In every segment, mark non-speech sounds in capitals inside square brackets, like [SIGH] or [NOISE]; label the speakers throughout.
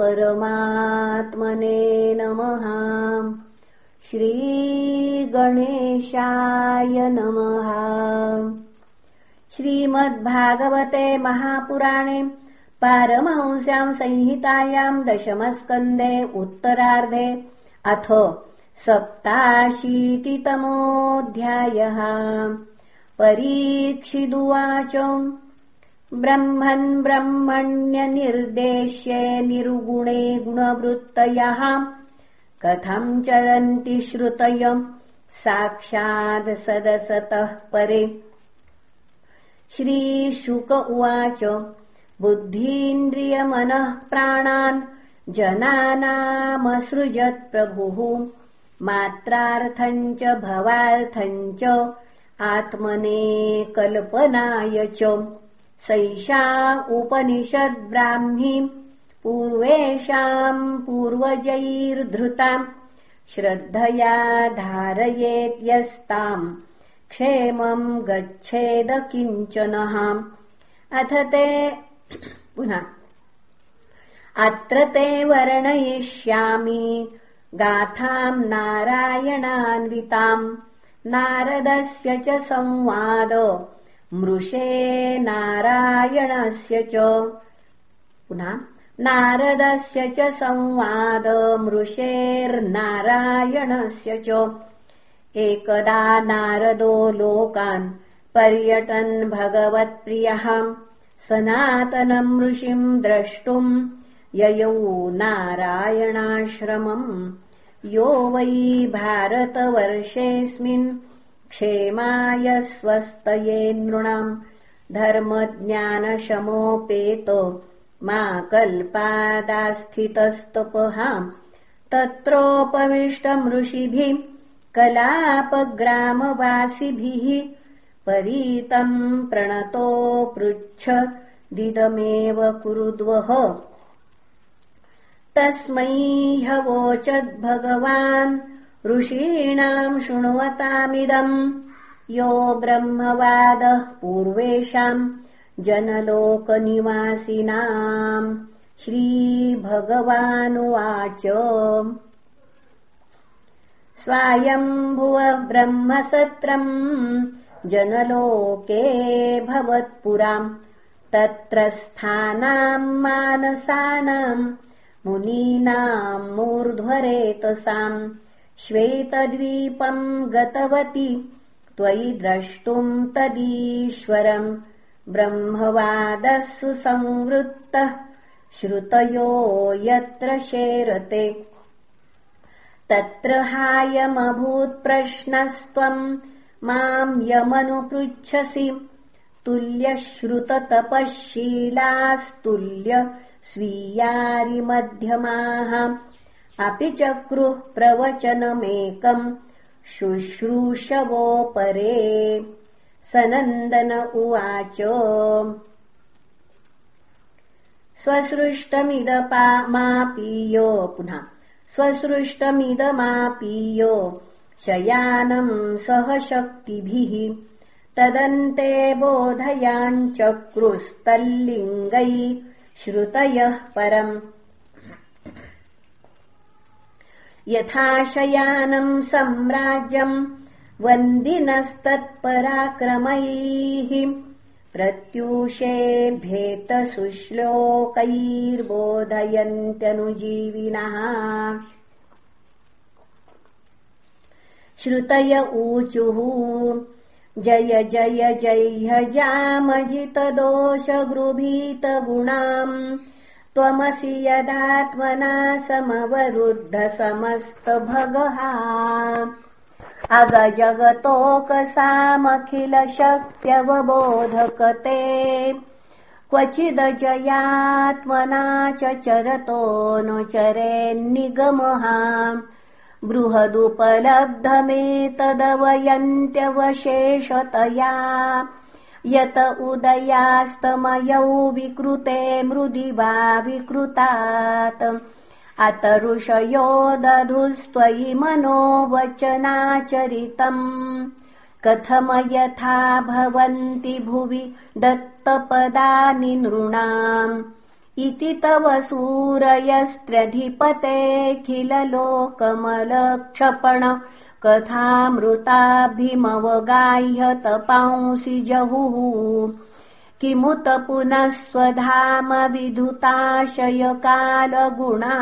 Speaker 1: परमात्मने नमः। श्रीगणेशाय नमः। श्रीमद्भागवते महापुराणे पारमहंस्याम् संहितायाम् दशमस्कन्धे उत्तरार्धे अथ सप्ताशीतितमोऽध्यायः। परीक्षिदुवाच ब्रह्मन् ब्रह्मण्यनिर्देश्ये निरुगुणे गुणवृत्तयः। कथम् चरन्ति श्रुतयम् साक्षादसदसतः परे। श्रीशुक उवाच बुद्धीन्द्रियमनः प्राणान् जनानामसृजत्प्रभुः मात्रार्थम् च भवार्थम् च आत्मने कल्पनाय च सैषा उपनिषद्ब्राह्मी पूर्वेषाम् पूर्वजैर्धृताम् श्रद्धया धारयेत्यस्ताम् क्षेमम् गच्छेद किञ्चनः अथ ते [CLEARS THROAT] पुनः। अत्र ते वर्णयिष्यामि। गाथाम् नारायणान्विताम्। नारदस्य च संवाद मृषे नारायणस्य च। पुनः नारदस्य च संवाद मृषेर्नारायणस्य च। एकदा नारदो लोकान् पर्यटन् भगवत्प्रियः। सनातनम् ऋषिम् द्रष्टुम् ययौ नारायणाश्रमम्। यो वै भारतवर्षेऽस्मिन् क्षेमाय स्वस्तये नृणाम् धर्मज्ञानशमोपेत मा कल्पादास्थितस्तपहाम् तत्रोपविष्टम् ऋषिभिः कलापग्रामवासिभिः परीतम् प्रणतो पृच्छ दिदमेव कुरुद्वः। तस्मै ह्यवोचद्भगवान् ऋषीणाम् शृण्वतामिदम्। यो ब्रह्मवादः पूर्वेषाम् जनलोकनिवासिनाम्। श्रीभगवानुवाच। स्वायम्भुवः ब्रह्मसत्रम् जनलोके भवत्पुराम्। तत्र स्थानाम् मानसानाम् मुनीनाम् मूर्ध्वरेतसाम् श्वेतद्वीपम् गतवती। त्वयि द्रष्टुम् तदीश्वरम्। ब्रह्मवादः सुसंवृत्तः श्रुतयो यत्र शेरते। तत्र हायमभूत्प्रश्नस्त्वम् माम् यमनुपृच्छसि। तुल्यश्रुततपःशीलास्तुल्य स्वीयारिमध्यमाः अपि चक्रुः प्रवचनमेकम् शुश्रूषवोपरे। सनन्दन उवाच। स्वसृष्टमिदपामापीयो पुनः स्वसृष्टमिदमापीयो शयानम् सह शक्तिभिः तदन्ते बोधयाञ्चक्रुस्तल्लिङ्गै श्रुतयः परम् यथा शयानम् सम्राज्यम् वन्दिनस्तत्पराक्रमैः प्रत्यूषेभ्येतसुश्लोकैर्बोधयन्त्यनुजीविनः श्रुतय ऊचुः जय जय जह्यजामजितदोषगृभीतगुणाम् त्वमसि यदात्मना समवरुद्धसमस्तभगः अगजगतोकसामखिलशक्त्यवबोधकते क्वचिदजयात्मना च चरतो नो चरेन्निगमः बृहदुपलब्धमेतदवयन्त्यवशेषतया यत उदयास्तमयौ विकृते मृदि वा विकृतात्। अत ऋषयो दधुस्त्वयि मनोवचनाचरितम्। कथम यथा भवन्ति भुवि दत्तपदानि नृणाम्। इति तव सूरयस्त्र्यधिपतेऽखिललोकमलक्षपण कथामृताभिमवगाह्य तपांसि जहुः। किमुत पुनः स्वधाम विधुताशयकालगुणा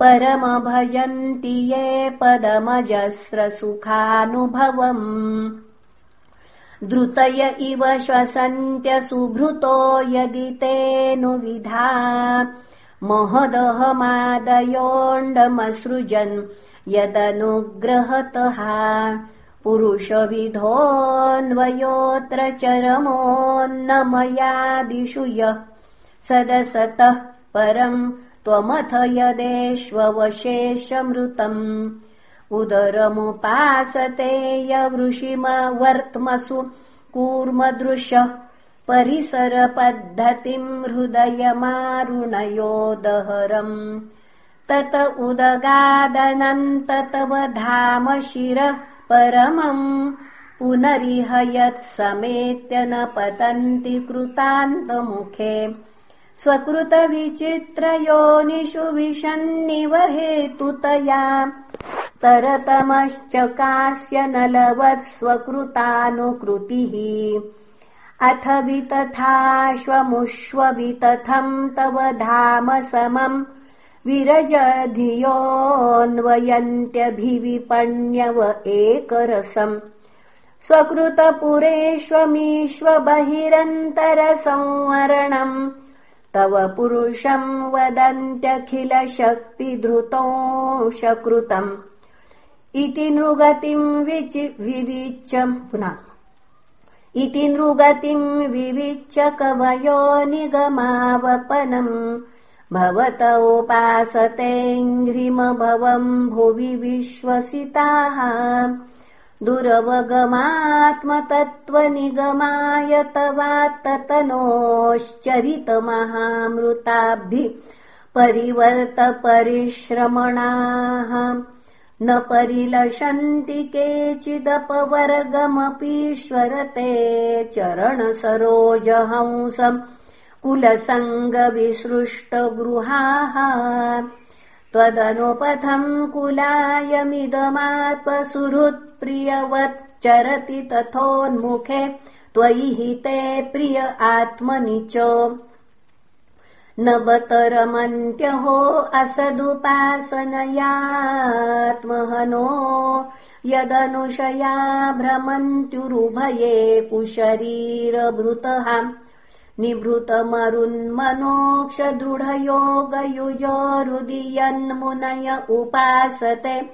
Speaker 1: परमभजन्ति ये पदमजस्रसुखानुभवम्। द्रुतय इव श्वसन्त्यसुभृतो यदि तेऽनुविधा महदहमादयोण्डमसृजन् यदनुग्रहतः पुरुषविधोऽन्वयोऽत्र चरमोऽन्न मयादिषु यः सदसतः परम् त्वमथ यदेष्वशेषमृतम् उदरमुपासते यवृषिमवर्त्मसु कूर्मदृश परिसरपद्धतिम् हृदयमारुणयोदहरम् तत उदगादनम् ततवधाम शिरः परमम् पुनरिह यत्समेत्य न पतन्ति कृतान्तमुखे। स्वकृतविचित्रयोनिषु विशन्निव हेतुतया तरतमश्च कास्य स्वकृतानुकृतिः। अथ वितथाश्वमुष्ववितथम् तव धाम समम् विरजधियोऽन्वयन्त्यभिविपण्यव एकरसम् स्वकृतपुरेष्वमीष्व बहिरन्तरसंवरणम् तव पुरुषम् वदन्त्यखिलशक्तिधृतोऽशकृतम्। इति नृगतिम् विविच्य पुनः। इति नृगतिम् विविच्य कवयो निगमावपनम् भवत उपासतेऽङ्घ्रिमभवम् भुवि विश्वसिताः। दुरवगमात्मतत्त्वनिगमाय तवात्ततनोश्चरितमहामृताभि परिवर्त परिश्रमणाः। न परिलशन्ति केचिदपवर्गमपीश्वरते चरणसरोजहंसम् कुलसङ्गविसृष्टगृहाः। त्वदनुपथम् कुलायमिदमात्मसुहृत्प्रियवच्चरति तथोन्मुखे त्वयि हि ते प्रिय आत्मनि च। नवतरमन्त्यहो असदुपासनयात्महनो यदनुशया भ्रमन्त्युरुभये कुशरीरभृतः निभृतमरुन्मनोक्षदृढयोगयुजो यन्मुनय उपासते।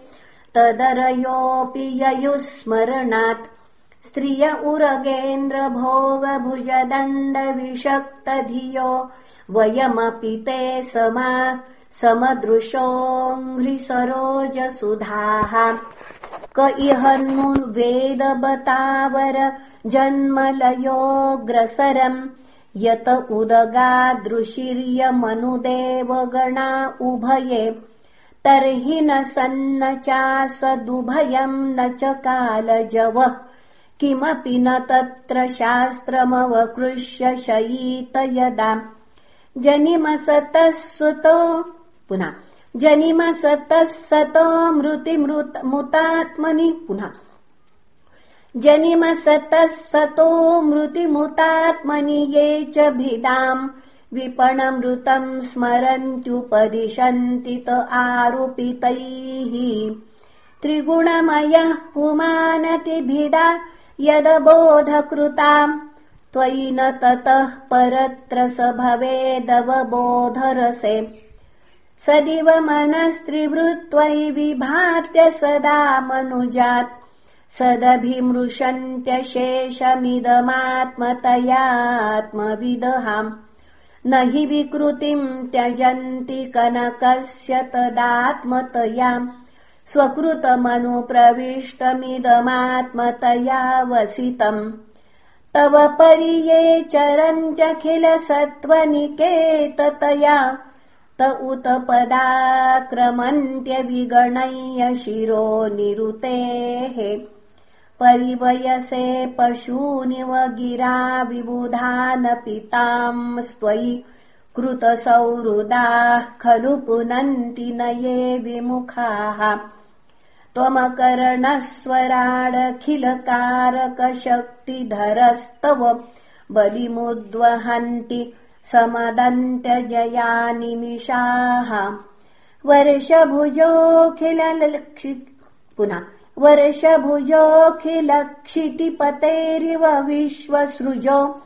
Speaker 1: तदरयोऽपि ययुस्मरणात्। स्त्रिय उरगेन्द्रभोगभुजदण्डविषक्तधियो। वयमपि ते समा समदृशोऽङ्घ्रिसरोजसुधाः। क इह वेदबतावर जन्मलयोऽग्रसरम् यत उदगादृशिर्यमनुदेवगणा उभये। तर्हि न सन्न चासदुभयम् न च कालजवः। किमपि न तत्र शास्त्रमवकृष्य शयीत यदा। जनिमसतः सुतो पुनः। जनिमसतः सतो मृतिमृतमुतात्मनि पुनः जनिमसतः सतो मृतिमुतात्मनि ये च भिदाम् विपणमृतम् स्मरन्त्युपदिशन्ति त आरोपितैः। त्रिगुणमयः पुमानतिभिदा यदबोधकृताम् त्वयि न ततः परत्र स भवेदवबोधरसे। सदिव मनस्त्रिवृत्त्वयि विभात्य सदा मनुजात् सदभिमृशन्त्यशेषमिदमात्मतयात्मविदहाम् न हि विकृतिम् त्यजन्ति कनकस्य तदात्मतयाम् स्वकृतमनुप्रविष्टमिदमात्मतया वसितम् तव परिये चरन्त्यखिलसत्त्वनिकेततया। त उत पदाक्रमन्त्यविगणय्य शिरो निरुतेः परिवयसे पशूनिव गिरा विबुधानपि ताम् स्त्वयि कृतसौहृदाः खलु पुनन्ति न ये विमुखाः। त्वमकर्णस्वराडखिलकारकशक्तिधरस्तव बलिमुद्वहन्ति समदन्त्यजया निमिषाः वर्षभुजोऽखिलक्षि पुनः वर्षभुजोऽखिलक्षितिपतेरिव विश्वसृजो।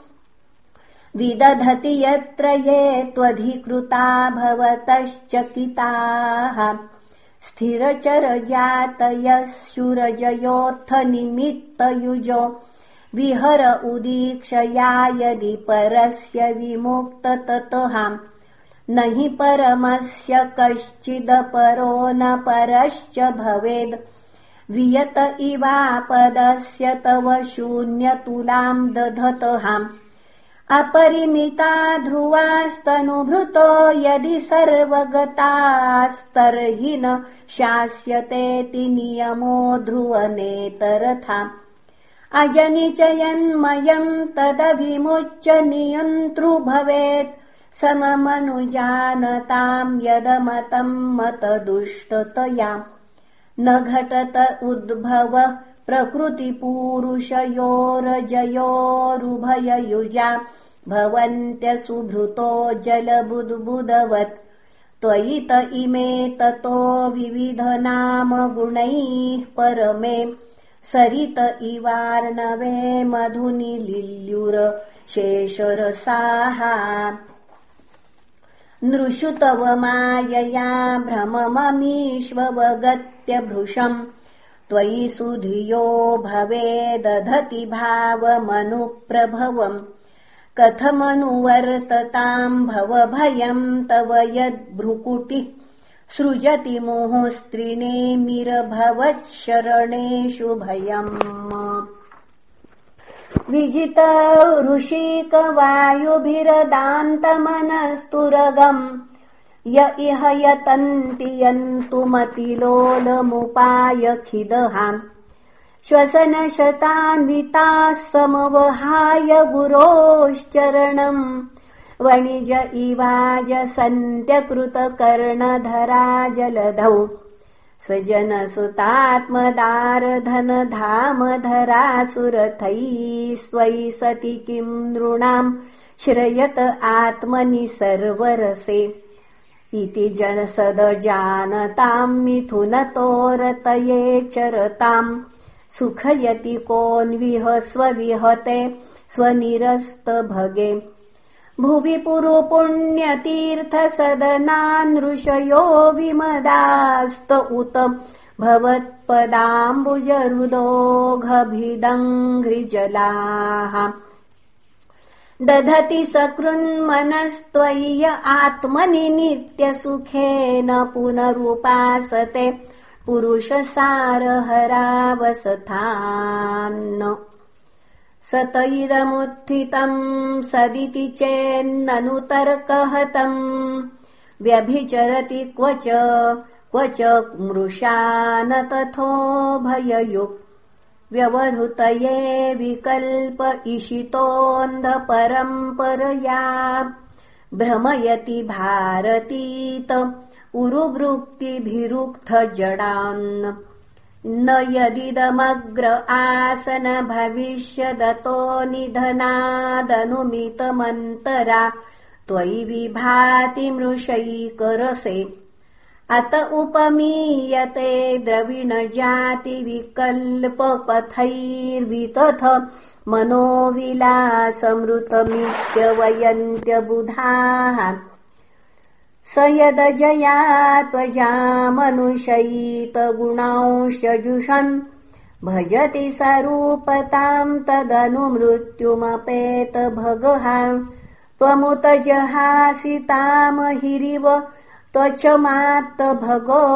Speaker 1: विदधति यत्र ये त्वधिकृता भवतश्चकिताः स्थिरचरजातयः निमित्तयुजो विहर उदीक्षया यदि परस्य विमुक्तततहाम् न हि परमस्य कश्चिदपरो न परश्च भवेद् वियत इवापदस्य तव शून्यतुलाम् दधतहाम्। अपरिमिता ध्रुवास्तनुभृतो यदि सर्वगतास्तर्हि न शास्यतेति नियमो ध्रुवनेतरथा अजनिचयन्मयम् तदभिमुच्य नियन्तृ भवेत्। सममनुजानताम् यदमतम् मतदुष्टतया न घटत उद्भव प्रकृतिपूरुषयोरजयोरुभययुजा। भवन्त्यसुभृतो जलबुद्बुदवत्। त्वयि त इमे ततो विविधनाम गुणैः परमे। सरित इवार्णवे मधुनि लिल्युर शेषरसाः नृषु तव मायया भ्रमममीष्ववगत्यभृशम् त्वयि सुधियो भवेदधति भावमनुप्रभवम्। कथमनुवर्तताम् भवभयम् तव यद्भ्रुकुटिः। सृजति मुहुस्त्रिणेमिरभवच्छरणेषु भयम् विजित ऋषिकवायुभिरदान्तमनस्तुरगम्। य इह यतन्ति यन्तुमतिलोलमुपायखिदहाम् श्वसनशतान्विताः समवहाय गुरोश्चरणम्। वणिज इवाज सन्त्यकृतकर्णधरा जलधौ स्वजनसुतात्मदारधनधामधरासुरथैः स्वयि सति किम् नृणाम् श्रयत आत्मनि सर्वरसे। इति जनसदजानताम् मिथुनतोरतये चरताम् सुखयति कोऽन्विह स्वविहते स्वनिरस्तभगे भुवि पुरुपुण्यतीर्थसदनानृषयो विमदास्त उत भवत्पदाम्बुजरुदोघभिदङ्घ्रिजलाः। दधति सकृन्मनस्त्वय्य आत्मनि नित्यसुखेन पुनरुपासते पुरुषसारहरावसथान्न सत सदिति चेन्ननु तर्कहतम् व्यभिचरति क्व च क्व च मृषा न तथोभययुक् व्यवहृतये विकल्प इषितोऽन्धपरम्परया। भ्रमयति भारतीत उरुवृत्तिभिरुक्थजडान् न यदिदमग्र आसन भविष्यदतो निधनादनुमितमन्तरा त्वयि विभाति मृषैकरसे। अत उपमीयते द्रविणजातिविकल्पपथैर्वितथ मनोविलासमृतमित्यवयन्त्यबुधाः स यदजया त्वजामनुशयितगुणांशजुषन् भजति सरूपताम् तदनु मृत्युमपेत भगः त्वमुत जहासितामहिरिव त्वचमात्त भगो।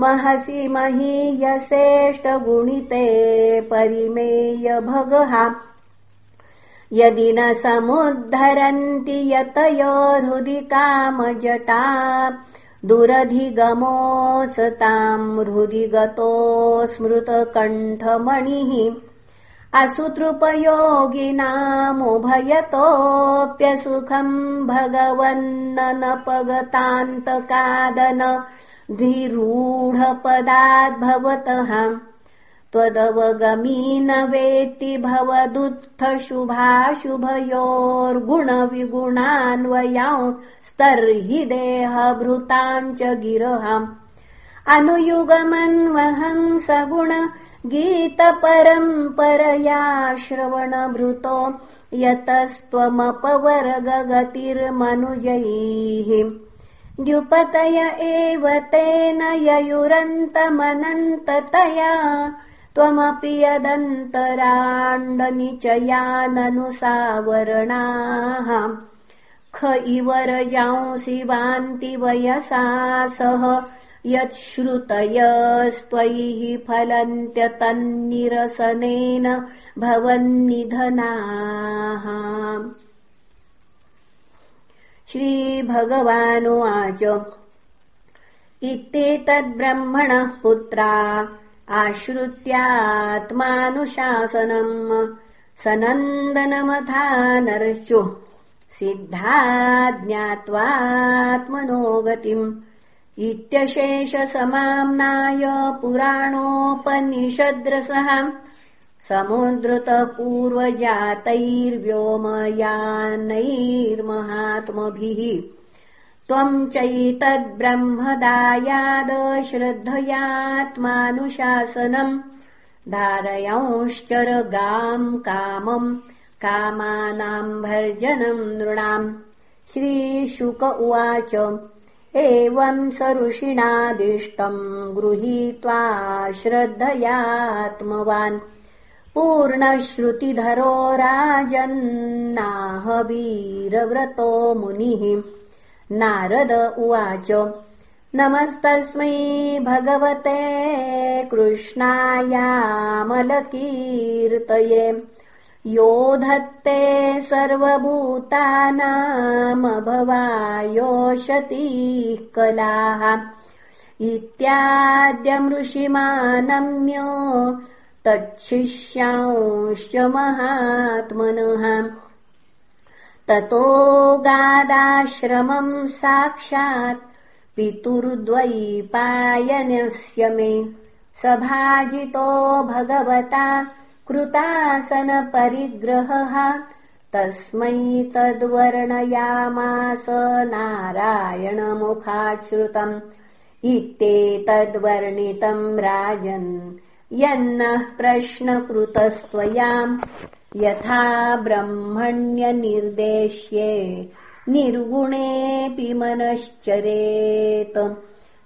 Speaker 1: महसि महीयसेष्टगुणिते परिमेय भगः यदि न समुद्धरन्ति यतयो हृदि कामजटा दुरधिगमोऽसताम् हृदि गतो स्मृतकण्ठमणिः। असुतृपयोगिनामुभयतोऽप्यसुखम् भगवन्ननपगतान्तकादन द्विरूढपदाद्भवतः त्वदवगमी न वेत्ति भवदुत्थशुभाशुभयोर्गुणविगुणान्वयांस्तर्हि देहभृताम् च गिरहाम्। अनुयुगमन्वहं सगुण गीतपरम्परया श्रवणभृतो यतस्त्वमपवर्गगतिर्मनुजैः। द्युपतय एव तेन ययुरन्तमनन्ततया त्वमपि यदन्तराण्डनिचयाननुसावरणाः। ख इव रजांसि वान्ति वयसा सह। यच्छ्रुतयस्त्वयि फलन्त्यतन्निरसनेन भवन्निधनाः। श्रीभगवानुवाच। इत्येतद्ब्रह्मणः पुत्रा आश्रित्यात्मानुशासनम्। सनन्दनमथा नरश्चु सिद्धा ज्ञात्वात्मनो गतिम् इत्यशेषसमाम्नाय पुराणोपनिषद्रसः। पूर्वजातैर्व्योमयानैर्महात्मभिः त्वम् चैतद्ब्रह्मदायाद श्रद्धयात्मानुशासनम् धारयंश्चर कामम् कामानाम् भर्जनम् नृणाम्। श्रीशुक उवाच एवम् स ऋषिणादिष्टम् गृहीत्वा श्रद्धयात्मवान्। पूर्णश्रुतिधरो राजन्नाह वीरव्रतो मुनिः नारद उवाच नमस्तस्मै भगवते कृष्णायामलकीर्तये यो धत्ते सर्वभूतानामभवायोषतीः कलाः इत्याद्यमृषिमानम्य तच्छिष्यांश्च महात्मनः ततो गादाश्रमम् साक्षात् पितुर्द्वैपायनस्य मे। सभाजितो भगवता कृतासनपरिग्रहः। तस्मै तद्वर्णयामास नारायणमुखाश्रुतम्। इत्येतद्वर्णितम् राजन्। यन्नः प्रश्नकृतस्त्वयाम् यथा ब्रह्मण्यनिर्देश्ये निर्गुणेऽपि मनश्चरेत्।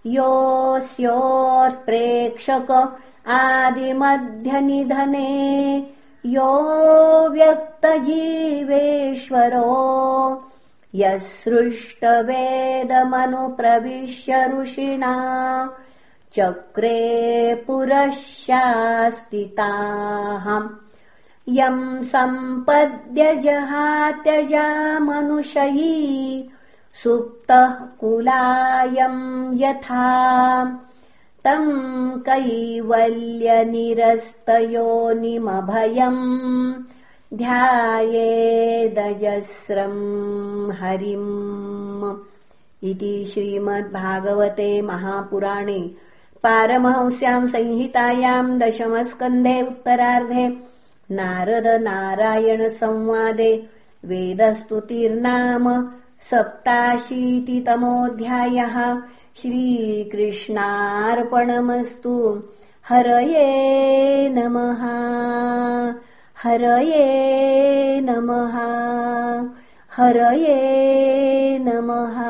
Speaker 1: योऽस्योत्प्रेक्षक आदिमध्यनिधने यो व्यक्तजीवेश्वरो। यस्सृष्टवेदमनुप्रविश्य ऋषिणा चक्रे पुरशास्तिताः यम् सम्पद्यजहात्यजामनुषयी सुप्तः कुलायम् यथा। तम् कैवल्यनिरस्तयोनिमभयम् ध्यायेदजस्रम् हरिम् इति श्रीमद्भागवते महापुराणे पारमहंस्याम् संहितायाम् दशमस्कन्धे उत्तरार्धे नारदनारायणसंवादे वेदस्तुतिर्नाम सप्ताशीतितमोऽध्यायः श्रीकृष्णार्पणमस्तु। हरये नमः। हरये नमः। हरये नमः